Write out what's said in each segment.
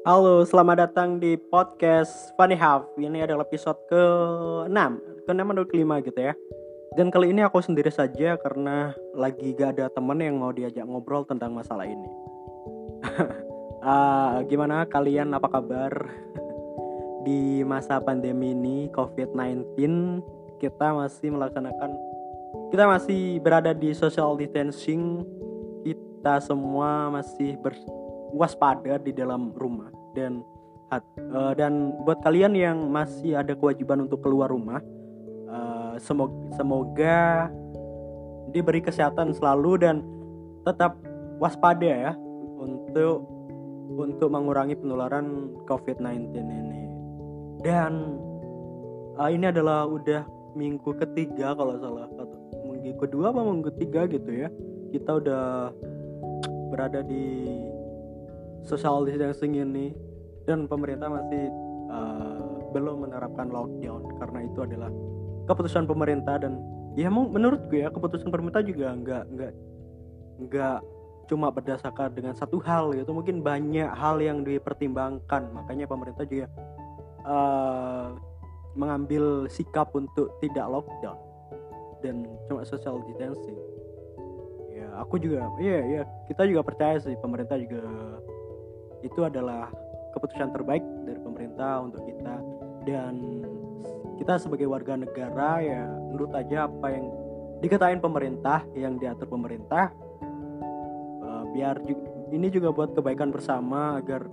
Halo, selamat datang di podcast Funny Half. Ini adalah episode ke-6, ke-6 atau ke-5 gitu ya. Dan kali ini aku sendiri saja karena lagi gak ada temen yang mau diajak ngobrol tentang masalah ini. uh, gimana kalian, apa kabar? di masa pandemi ini COVID-19 kita masih melaksanakan kita masih berada di social distancing kita semua masih berwaspada di dalam rumah. Dan uh, dan buat kalian yang masih ada kewajiban untuk keluar rumah uh, semoga semoga diberi kesehatan selalu dan tetap waspada ya untuk untuk mengurangi penularan COVID-19 ini. Dan uh, ini adalah udah minggu ketiga kalau salah minggu kedua apa minggu ketiga gitu ya. Kita udah berada di social distancing ini dan pemerintah masih uh, belum menerapkan lockdown. Karena itu adalah keputusan pemerintah dan ya menurutku ya keputusan pemerintah juga nggak nggak nggak cuma berdasarkan dengan satu hal gitu. Mungkin banyak hal yang dipertimbangkan. Makanya pemerintah juga uh, mengambil sikap untuk tidak lockdown dan cuma social distancing. Ya aku juga iya iya kita juga percaya sih pemerintah juga itu adalah keputusan terbaik dari pemerintah untuk kita. Dan kita sebagai warga negara ya menurut aja apa yang dikatain pemerintah yang diatur pemerintah uh, biar juga, ini juga buat kebaikan bersama agar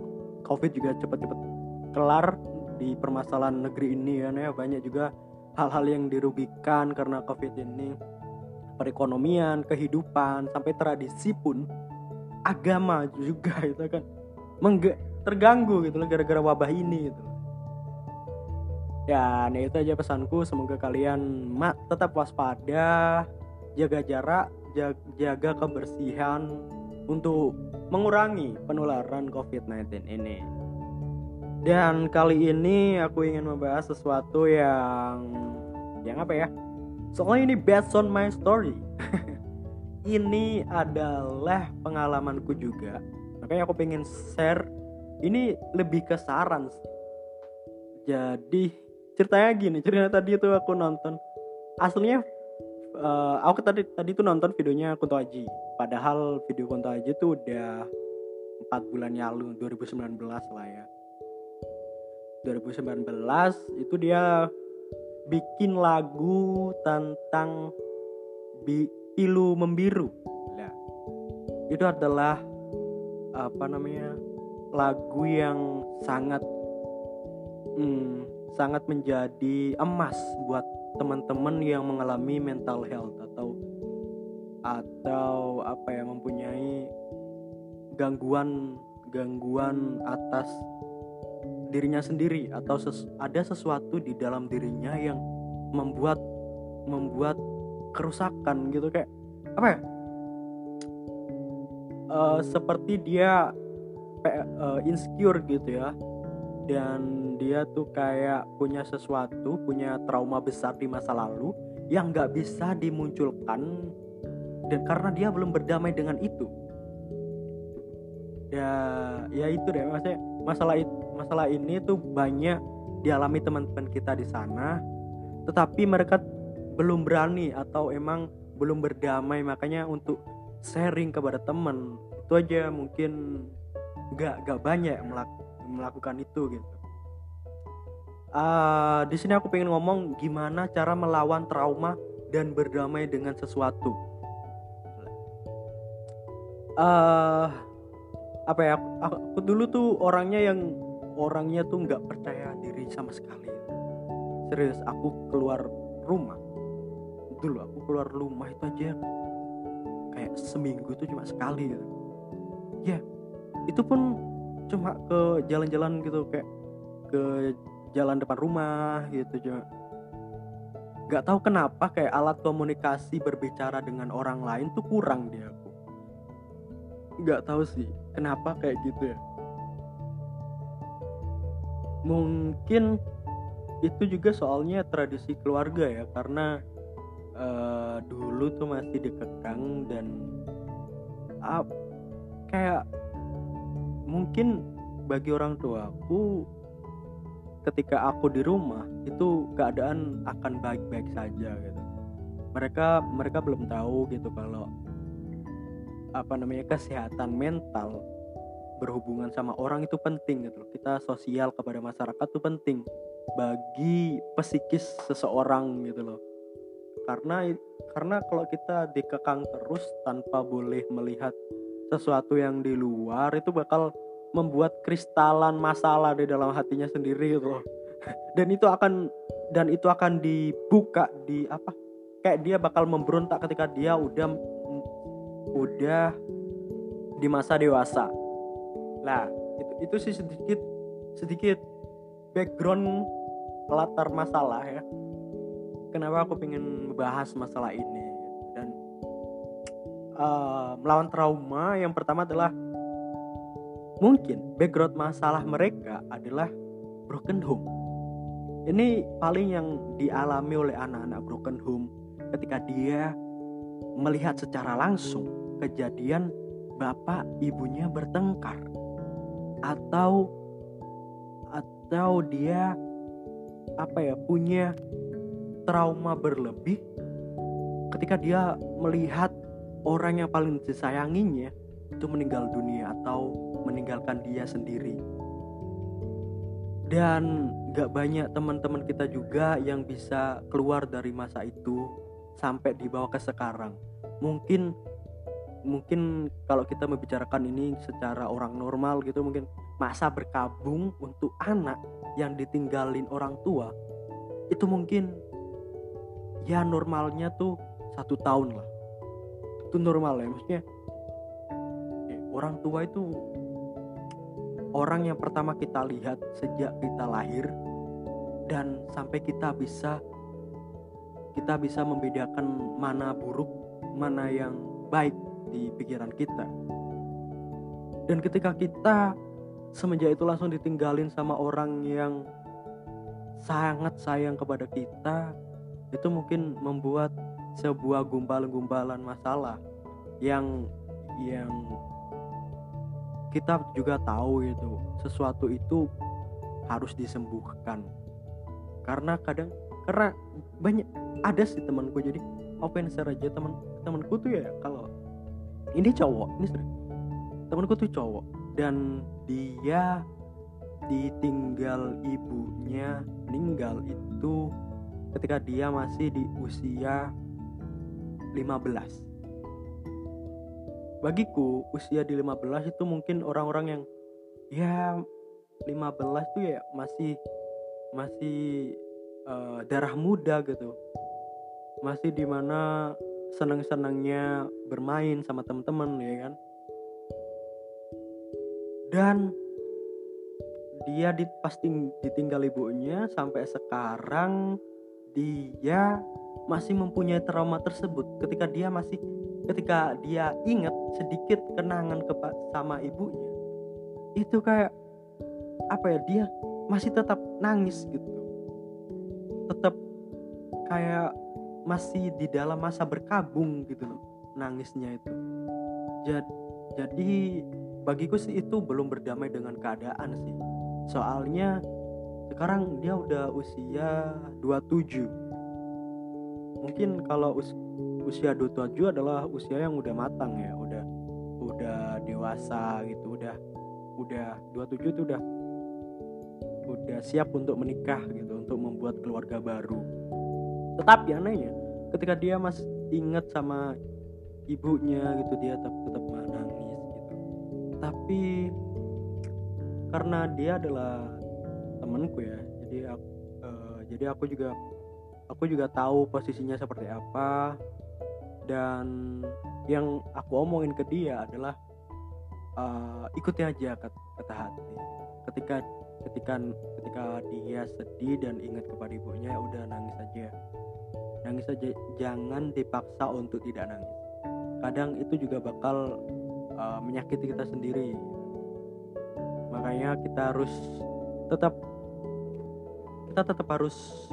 covid juga cepat-cepat kelar di permasalahan negeri ini ya ya. Banyak juga hal-hal yang dirugikan karena covid ini. Perekonomian kehidupan sampai tradisi pun agama juga itu kan terganggu gitu loh gara-gara wabah ini gitu ya nah itu aja pesanku semoga kalian mak tetap waspada jaga jarak jaga kebersihan untuk mengurangi penularan COVID-19 ini. Dan kali ini aku ingin membahas sesuatu yang yang apa ya? Soalnya ini based on my story. ini adalah pengalamanku juga. Makanya aku pengen share ini lebih ke saran. Jadi ceritanya gini, cerita tadi itu aku nonton aslinya uh, aku tadi tadi tuh nonton videonya Kunto Aji. Padahal video Kunto Aji tuh udah empat bulan yang lalu 2019 lah ya 2019 itu dia bikin lagu tentang bi pilu membiru. Nah, itu adalah apa namanya lagu yang sangat hmm, sangat menjadi emas buat teman-teman yang mengalami mental health atau atau apa ya mempunyai gangguan gangguan atas dirinya sendiri atau ses ada sesuatu di dalam dirinya yang membuat membuat kerusakan gitu kayak apa ya uh, seperti dia uh, insecure gitu ya. Dan dia tuh kayak punya sesuatu punya trauma besar di masa lalu yang nggak bisa dimunculkan dan karena dia belum berdamai dengan itu. Ya ya itu deh maksudnya masalah masalah ini tuh banyak dialami teman-teman kita di sana tetapi mereka belum berani atau emang belum berdamai. Makanya untuk sharing kepada teman itu aja mungkin gak gak banyak melak melakukan itu gitu. Uh, di sini aku pengen ngomong gimana cara melawan trauma dan berdamai dengan sesuatu. Uh, apa ya aku, aku dulu tuh orangnya yang orangnya tuh nggak percaya diri sama sekali. Serius aku keluar rumah. Dulu aku keluar rumah itu aja kayak seminggu tuh cuma sekali gitu. Ya itu pun cuma ke jalan-jalan gitu kayak ke jalan depan rumah gitu cuma. Nggak tahu kenapa kayak alat komunikasi berbicara dengan orang lain tuh kurang di aku. Nggak tahu sih kenapa kayak gitu ya. Mungkin itu juga soalnya tradisi keluarga ya karena uh, dulu tuh masih dikekang dan uh, kayak mungkin bagi orang tuaku ketika aku di rumah itu keadaan akan baik-baik saja gitu mereka mereka belum tahu gitu kalau apa namanya kesehatan mental berhubungan sama orang itu penting gitu loh. Kita sosial kepada masyarakat itu penting bagi psikis seseorang gitu loh. Karena karena kalau kita dikekang terus tanpa boleh melihat sesuatu yang di luar itu bakal membuat kristalan masalah di dalam hatinya sendiri gitu loh. Dan itu akan dan itu akan dibuka di apa? Kayak dia bakal memberontak ketika dia udah udah di masa dewasa Nah, itu itu sih sedikit sedikit background latar masalah ya. Kenapa aku pengen membahas masalah ini dan uh, melawan trauma yang pertama adalah mungkin background masalah mereka adalah broken home. Ini paling yang dialami oleh anak-anak broken home ketika dia melihat secara langsung kejadian bapak ibunya bertengkar atau atau dia apa ya punya trauma berlebih ketika dia melihat orang yang paling disayanginya itu meninggal dunia atau meninggalkan dia sendiri. Dan gak banyak teman-teman kita juga yang bisa keluar dari masa itu sampai dibawa ke sekarang. Mungkin mungkin kalau kita membicarakan ini secara orang normal gitu mungkin masa berkabung untuk anak yang ditinggalin orang tua itu mungkin ya normalnya tuh satu tahun lah. Itu normal ya maksudnya eh, orang tua itu orang yang pertama kita lihat sejak kita lahir dan sampai kita bisa kita bisa membedakan mana buruk mana yang baik di pikiran kita. Dan ketika kita semenjak itu langsung ditinggalin sama orang yang sangat sayang kepada kita itu mungkin membuat sebuah gumpalan-gumpalan masalah yang yang kita juga tahu itu sesuatu itu harus disembuhkan. Karena kadang karena banyak ada sih temanku jadi open share aja teman temanku tuh ya kalau ini cowok ini temanku tuh cowok dan dia ditinggal ibunya meninggal itu ketika dia masih di usia 15 bagiku usia di 15 itu mungkin orang-orang yang ya 15 tuh ya masih masih uh, darah muda gitu. Masih di mana senang-senangnya bermain sama temen-temen ya kan? Dan dia di, pasti ditinggal ibunya sampai sekarang dia masih mempunyai trauma tersebut. Ketika dia masih ketika dia ingat sedikit kenangan ke sama ibunya itu kayak apa ya dia masih tetap nangis gitu. Tetap kayak masih di dalam masa berkabung gitu loh nangisnya itu. Jadi jadi bagiku sih itu belum berdamai dengan keadaan sih. Soalnya sekarang dia udah usia 27 mungkin kalau us usia 27 adalah usia yang udah matang ya udah udah dewasa gitu udah udah 27 itu udah udah siap untuk menikah gitu untuk membuat keluarga baru. Tetapi anehnya ketika dia masih ingat sama ibunya gitu dia tetap tetap menangis gitu. Tapi karena dia adalah temanku ya. Jadi aku, uh, jadi aku juga aku juga tahu posisinya seperti apa. Dan yang aku omongin ke dia adalah uh, ikuti aja kata, kata hati. Ketika ketika ketika dia sedih dan ingat kepada ibunya ya udah nangis aja. Nangis saja jangan dipaksa untuk tidak nangis. Kadang itu juga bakal uh, menyakiti kita sendiri. Makanya kita harus tetap kita tetap harus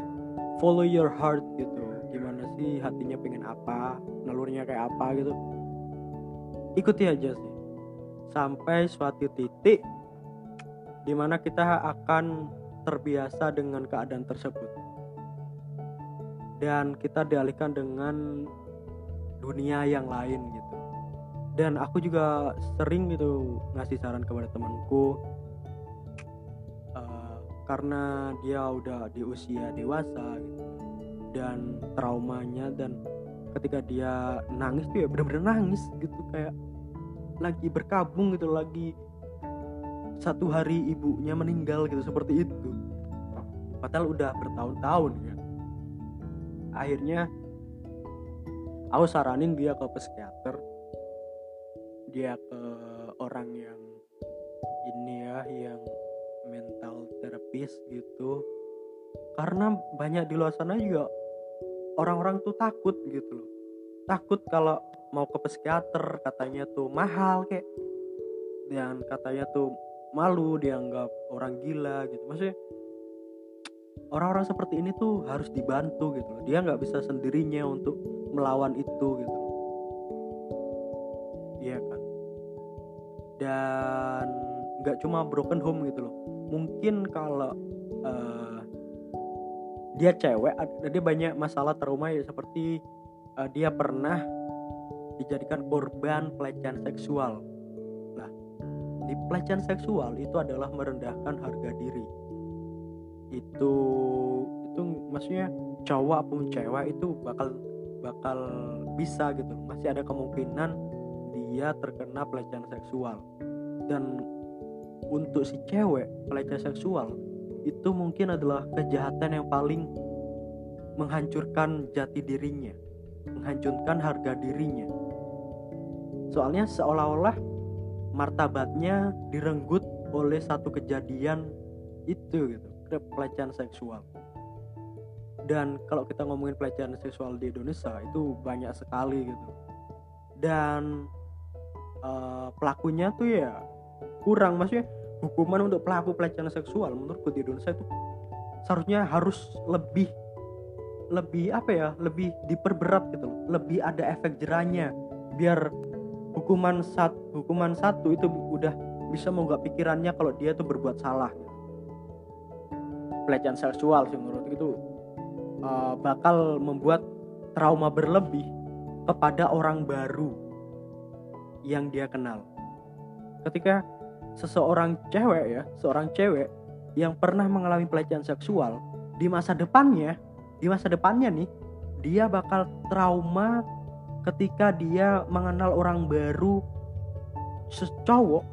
follow your heart gitu. Gimana sih hatinya pengen apa nalurnya kayak apa gitu. Ikuti aja sih. Sampai suatu titik di mana kita akan terbiasa dengan keadaan tersebut. Dan kita dialihkan dengan dunia yang lain gitu. Dan aku juga sering gitu ngasih saran kepada temanku karena dia udah di usia dewasa gitu. Dan traumanya dan ketika dia nangis tuh ya bener-bener nangis gitu kayak lagi berkabung gitu lagi satu hari ibunya meninggal gitu seperti itu. Padahal udah bertahun-tahun ya. Akhirnya aku saranin dia ke psikiater dia ke orang yang therapist gitu. Karena banyak di luar sana juga orang-orang tuh takut gitu loh. Takut kalau mau ke psikiater katanya tuh mahal kayak. Dan katanya tuh malu dianggap orang gila gitu. Maksudnya orang-orang seperti ini tuh harus dibantu gitu loh. Dia nggak bisa sendirinya untuk melawan itu gitu. Iya kan? Dan nggak cuma broken home gitu loh mungkin kalau uh, dia cewek dia banyak masalah trauma ya seperti uh, dia pernah dijadikan korban pelecehan seksual. Lah di pelecehan seksual itu adalah merendahkan harga diri. Itu itu maksudnya cowok pun cewek itu bakal bakal bisa gitu. Masih ada kemungkinan dia terkena pelecehan seksual. Dan untuk si cewek pelecehan seksual itu mungkin adalah kejahatan yang paling menghancurkan jati dirinya menghancurkan harga dirinya. Soalnya seolah-olah martabatnya direnggut oleh satu kejadian itu gitu pelecehan seksual. Dan kalau kita ngomongin pelecehan seksual di Indonesia itu banyak sekali gitu. Dan uh, pelakunya tuh ya kurang maksudnya hukuman untuk pelaku pelecehan seksual menurutku di Indonesia itu seharusnya harus lebih lebih apa ya lebih diperberat gitu loh lebih ada efek jerahnya biar hukuman satu hukuman satu itu udah bisa mau gak pikirannya kalau dia tuh berbuat salah pelecehan seksual sih menurut itu uh, bakal membuat trauma berlebih kepada orang baru yang dia kenal. Ketika seseorang cewek ya, seorang cewek yang pernah mengalami pelecehan seksual di masa depannya, di masa depannya nih, dia bakal trauma ketika dia mengenal orang baru secowok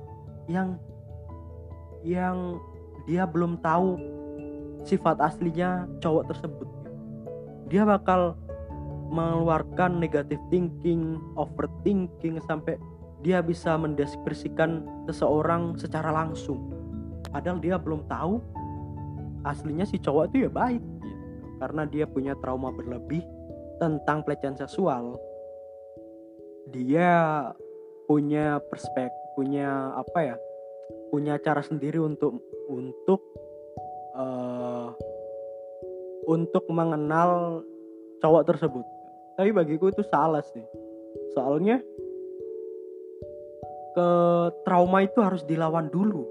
yang yang dia belum tahu sifat aslinya cowok tersebut. Dia bakal mengeluarkan negatif thinking, overthinking sampai dia bisa mendeskripsikan seseorang secara langsung. Padahal dia belum tahu aslinya si cowok itu ya baik gitu. Karena dia punya trauma berlebih tentang pelecehan seksual. Dia punya perspektif, punya apa ya? Punya cara sendiri untuk untuk uh, untuk mengenal cowok tersebut tapi bagiku itu salah sih soalnya ke trauma itu harus dilawan dulu.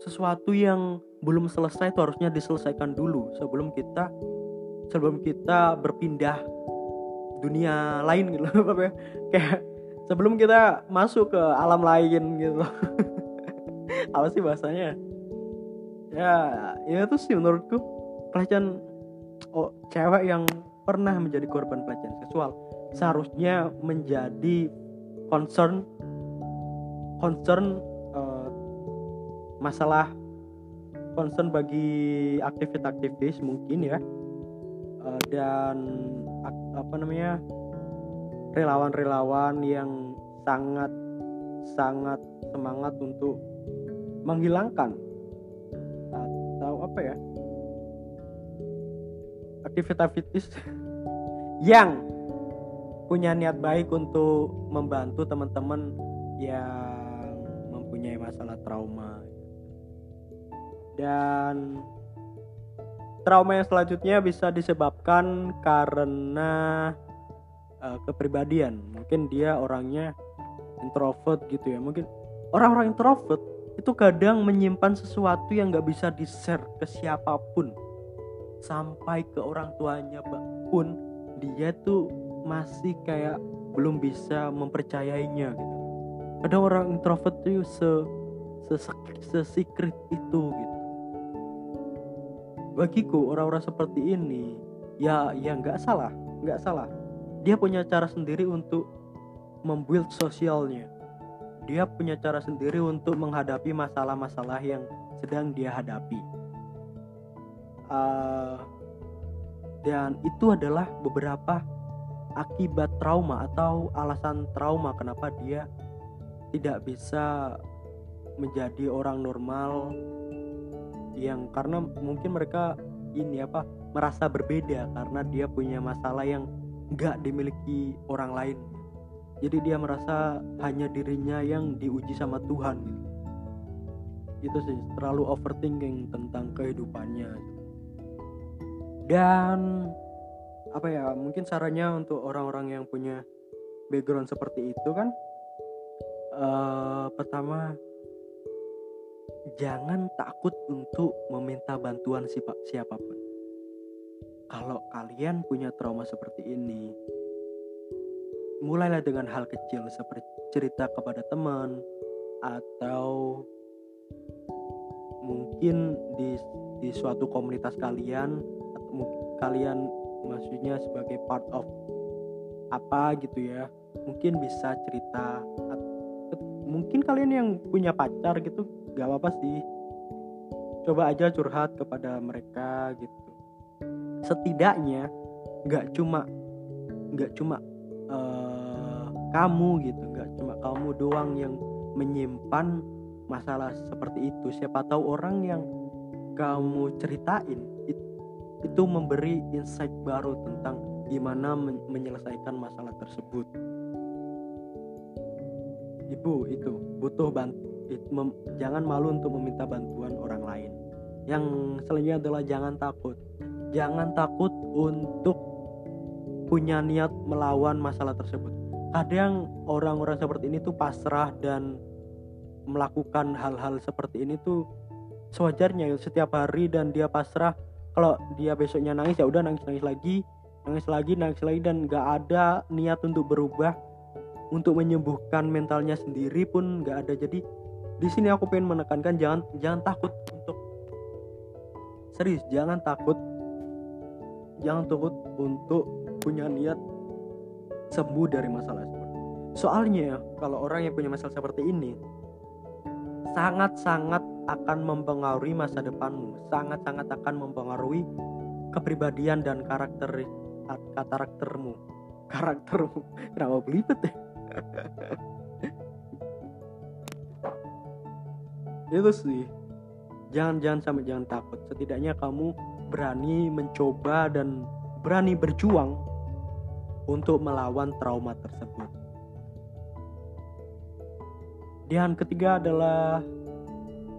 Sesuatu yang belum selesai itu harusnya diselesaikan dulu sebelum kita sebelum kita berpindah dunia lain gitu loh ya. Kayak sebelum kita masuk ke alam lain gitu. Loh apa sih bahasanya? Ya ya itu sih menurutku. Pelecehan oh cewek yang pernah menjadi korban pelecehan seksual seharusnya menjadi concern concern uh, masalah concern bagi aktivis-aktivis mungkin ya. Uh, dan apa namanya relawan-relawan yang sangat sangat semangat untuk menghilangkan atau apa ya aktivitas yang punya niat baik untuk membantu teman-teman yang mempunyai masalah trauma. Dan trauma yang selanjutnya bisa disebabkan karena uh, kepribadian. Mungkin dia orangnya introvert gitu ya. Mungkin orang-orang introvert itu kadang menyimpan sesuatu yang nggak bisa di share ke siapa pun. Sampai ke orang tuanya pun dia tuh masih kayak belum bisa mempercayainya gitu ada orang introvert tuh se se secret itu gitu. Bagiku orang-orang seperti ini ya ya nggak salah nggak salah. Dia punya cara sendiri untuk membuild sosialnya. Dia punya cara sendiri untuk menghadapi masalah-masalah yang sedang dia hadapi. Uh, dan itu adalah beberapa akibat trauma atau alasan trauma kenapa dia tidak bisa menjadi orang normal yang karena mungkin mereka ini apa merasa berbeda karena dia punya masalah yang nggak dimiliki orang lain. Jadi dia merasa hanya dirinya yang diuji sama Tuhan. Itu sih terlalu overthinking tentang kehidupannya. Dan apa ya mungkin sarannya untuk orang-orang yang punya background seperti itu kan uh, pertama jangan takut untuk meminta bantuan siapa pun. Kalau kalian punya trauma seperti ini mulailah dengan hal kecil seperti cerita kepada teman atau mungkin di di suatu komunitas kalian atau kalian maksudnya sebagai part of apa gitu ya mungkin bisa cerita mungkin kalian yang punya pacar gitu gak apa-apa sih. Coba aja curhat kepada mereka gitu. Setidaknya nggak cuma nggak cuma kamu gitu nggak cuma kamu doang yang menyimpan masalah seperti itu. Siapa tahu orang yang kamu ceritain itu memberi insight baru tentang gimana menyelesaikan masalah tersebut ibu itu butuh bantu jangan malu untuk meminta bantuan orang lain. Yang selanjutnya adalah jangan takut. Jangan takut untuk punya niat melawan masalah tersebut. Kadang orang-orang seperti ini tuh pasrah dan melakukan hal-hal seperti ini tuh sewajarnya. Setiap hari dan dia pasrah kalau dia besoknya nangis ya udah nangis nangis lagi nangis lagi nangis lagi dan gak ada niat untuk berubah untuk menyembuhkan mentalnya sendiri pun gak ada. Jadi di sini aku pengen menekankan jangan jangan takut untuk serius jangan takut jangan takut untuk punya niat sembuh dari masalah seperti soalnya kalau orang yang punya masalah seperti ini sangat-sangat akan mempengaruhi masa depanmu. Sangat-sangat akan mempengaruhi kepribadian dan karakter karaktermu. Karaktermu. Kenapa belibet ya itu sih jangan jangan sampai jangan takut setidaknya kamu berani mencoba dan berani berjuang untuk melawan trauma tersebut. Dan ketiga adalah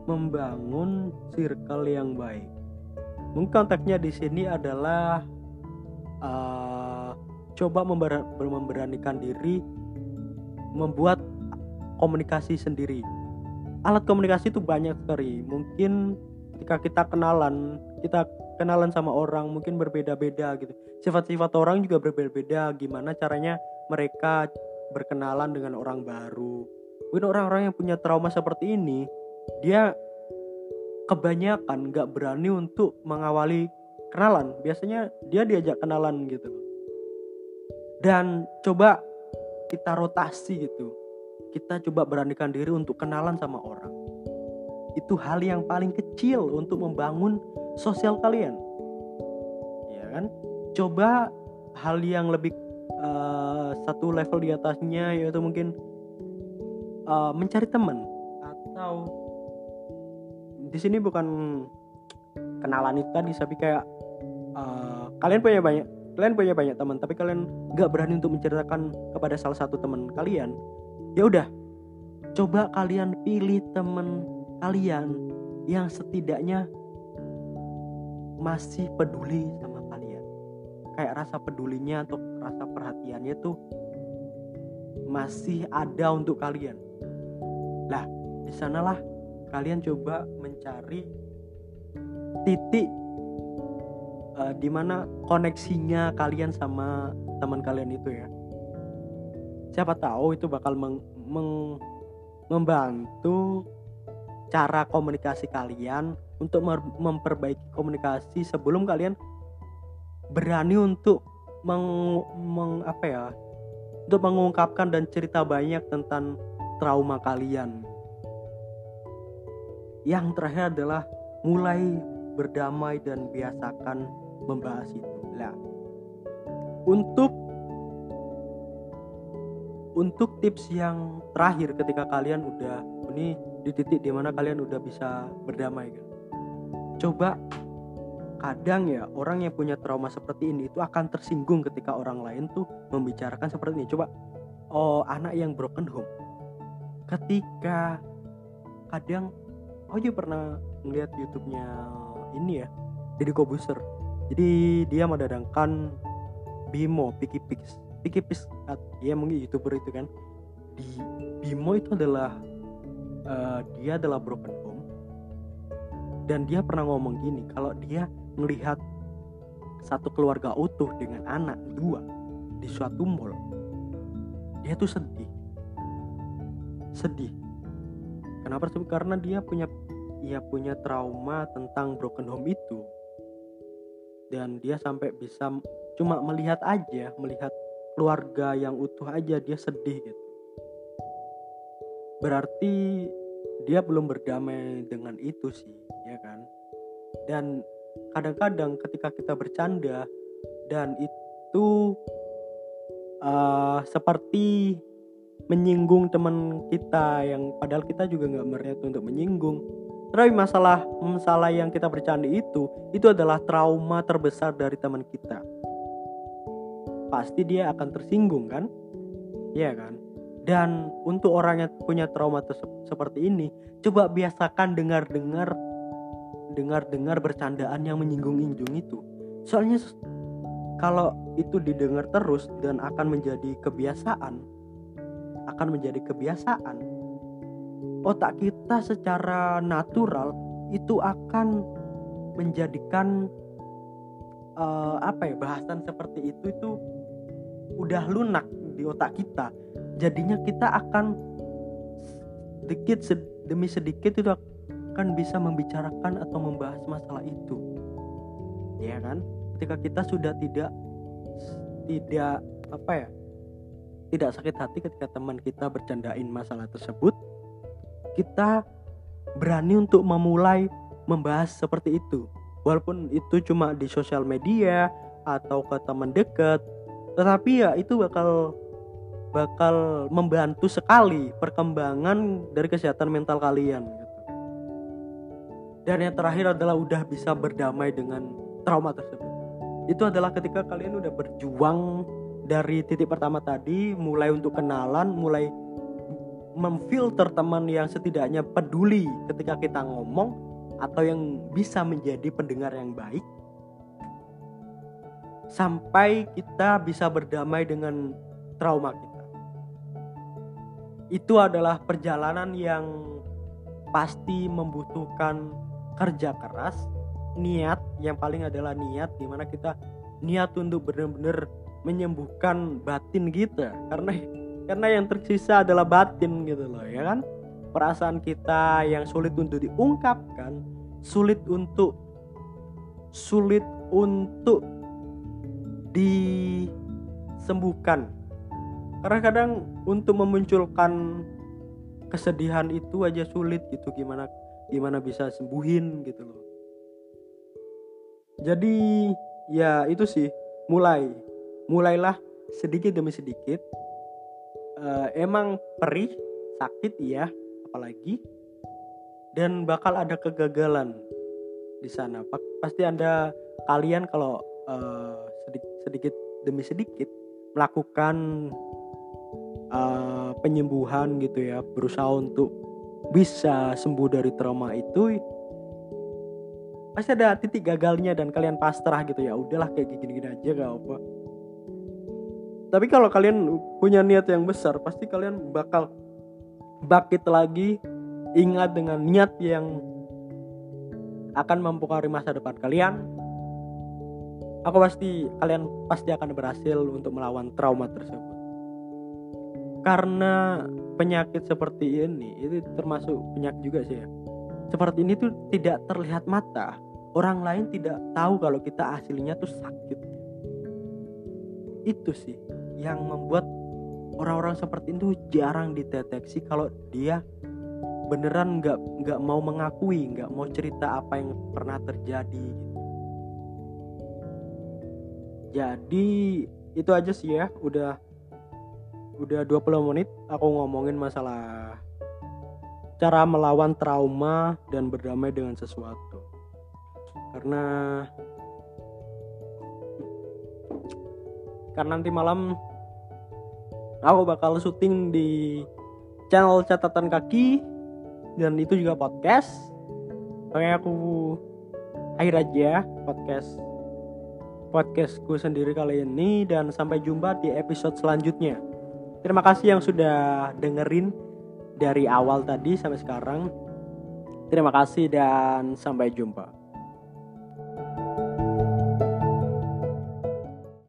membangun circle yang baik. Mungkin konteksnya di sini adalah uh, coba member memberanikan diri membuat komunikasi sendiri. Alat komunikasi itu banyak sekali. Mungkin ketika kita kenalan, kita kenalan sama orang mungkin berbeda-beda gitu. Sifat-sifat orang juga berbeda-beda. Gimana caranya mereka berkenalan dengan orang baru. Mungkin orang-orang yang punya trauma seperti ini dia kebanyakan nggak berani untuk mengawali kenalan. Biasanya dia diajak kenalan gitu. Dan coba kita rotasi gitu. Kita coba beranikan diri untuk kenalan sama orang. Itu hal yang paling kecil untuk membangun sosial kalian. Ya kan? Coba hal yang lebih uh, satu level di atasnya yaitu mungkin uh, mencari teman. Atau di sini bukan kenalan itu tadi tapi kayak uh, kalian punya banyak kalian punya banyak teman tapi kalian nggak berani untuk menceritakan kepada salah satu teman kalian. Ya udah coba kalian pilih teman kalian yang setidaknya masih peduli sama kalian. Kayak rasa pedulinya atau rasa perhatiannya tuh masih ada untuk kalian. Lah di sanalah kalian coba mencari titik uh, di mana koneksinya kalian sama teman kalian itu ya. Siapa tahu itu bakal meng, meng, membantu cara komunikasi kalian untuk memperbaiki komunikasi sebelum kalian berani untuk meng, meng apa ya untuk mengungkapkan dan cerita banyak tentang trauma kalian. Yang terakhir adalah mulai berdamai dan biasakan membahas itu. Lah. Untuk untuk tips yang terakhir ketika kalian udah ini di titik di mana kalian udah bisa berdamai kan coba kadang ya orang yang punya trauma seperti ini itu akan tersinggung ketika orang lain tuh membicarakan seperti ini. Coba oh anak yang broken home. Ketika kadang oh juga pernah ngeliat YouTube-nya ini ya jadi Kobuser jadi dia mendatangkan Bimo Piki Pix Piki Pix dia mungkin youtuber itu kan. Di Bimo itu adalah uh, dia adalah broken home. Dan dia pernah ngomong gini kalau dia melihat satu keluarga utuh dengan anak dua di suatu mall dia tuh sedih. Sedih. Kenapa? Karena dia punya ia punya trauma tentang broken home itu dan dia sampai bisa cuma melihat aja melihat keluarga yang utuh aja dia sedih gitu. Berarti dia belum berdamai dengan itu sih ya kan? Dan kadang-kadang ketika kita bercanda dan itu uh, seperti menyinggung teman kita yang padahal kita juga nggak melihat untuk menyinggung tapi masalah masalah yang kita bercanda itu itu adalah trauma terbesar dari teman kita. Pasti dia akan tersinggung kan? Iya kan? Dan untuk orang yang punya trauma seperti ini, coba biasakan dengar-dengar dengar-dengar bercandaan yang menyinggung-injung itu. Soalnya kalau itu didengar terus dan akan menjadi kebiasaan, akan menjadi kebiasaan otak kita secara natural itu akan menjadikan uh, apa ya bahasan seperti itu itu udah lunak di otak kita. Jadinya kita akan sedikit demi sedikit itu akan bisa membicarakan atau membahas masalah itu. Ya kan? Ketika kita sudah tidak tidak apa ya tidak sakit hati ketika teman kita bercandain masalah tersebut kita berani untuk memulai membahas seperti itu walaupun itu cuma di sosial media atau ke teman dekat tetapi ya itu bakal bakal membantu sekali perkembangan dari kesehatan mental kalian gitu. Dan yang terakhir adalah udah bisa berdamai dengan trauma tersebut. Itu adalah ketika kalian udah berjuang dari titik pertama tadi, mulai untuk kenalan, mulai memfilter teman yang setidaknya peduli ketika kita ngomong atau yang bisa menjadi pendengar yang baik sampai kita bisa berdamai dengan trauma kita. Itu adalah perjalanan yang pasti membutuhkan kerja keras, niat yang paling adalah niat di mana kita niat untuk benar-benar menyembuhkan batin kita karena karena yang tersisa adalah batin gitu loh ya kan? Perasaan kita yang sulit untuk diungkapkan sulit untuk sulit untuk disembuhkan. Karena kadang untuk memunculkan kesedihan itu aja sulit gitu gimana gimana bisa sembuhin gitu loh. Jadi ya itu sih mulai mulailah sedikit demi sedikit uh, emang perih sakit ya apalagi. Dan bakal ada kegagalan di sana. Pasti anda kalian kalau uh, sedikit, sedikit demi sedikit melakukan uh, penyembuhan gitu ya berusaha untuk bisa sembuh dari trauma itu pasti ada titik gagalnya dan kalian pasrah gitu ya udahlah kayak gini-gini aja gak apa tapi kalau kalian punya niat yang besar pasti kalian bakal bakit lagi ingat dengan niat yang akan mempengaruhi masa depan kalian. Aku pasti kalian pasti akan berhasil untuk melawan trauma tersebut. Karena penyakit seperti ini itu termasuk penyakit juga sih ya. Seperti ini tuh tidak terlihat mata. Orang lain tidak tahu kalau kita aslinya tuh sakit. Itu sih yang membuat orang-orang seperti itu jarang dideteksi kalau dia beneran nggak nggak mau mengakui nggak mau cerita apa yang pernah terjadi gitu. jadi itu aja sih ya udah udah 20 menit aku ngomongin masalah cara melawan trauma dan berdamai dengan sesuatu karena karena nanti malam aku bakal syuting di channel catatan kaki dan itu juga podcast. Makanya aku akhir aja podcast podcastku sendiri kali ini dan sampai jumpa di episode selanjutnya. Terima kasih yang sudah dengerin dari awal tadi sampai sekarang. Terima kasih dan sampai jumpa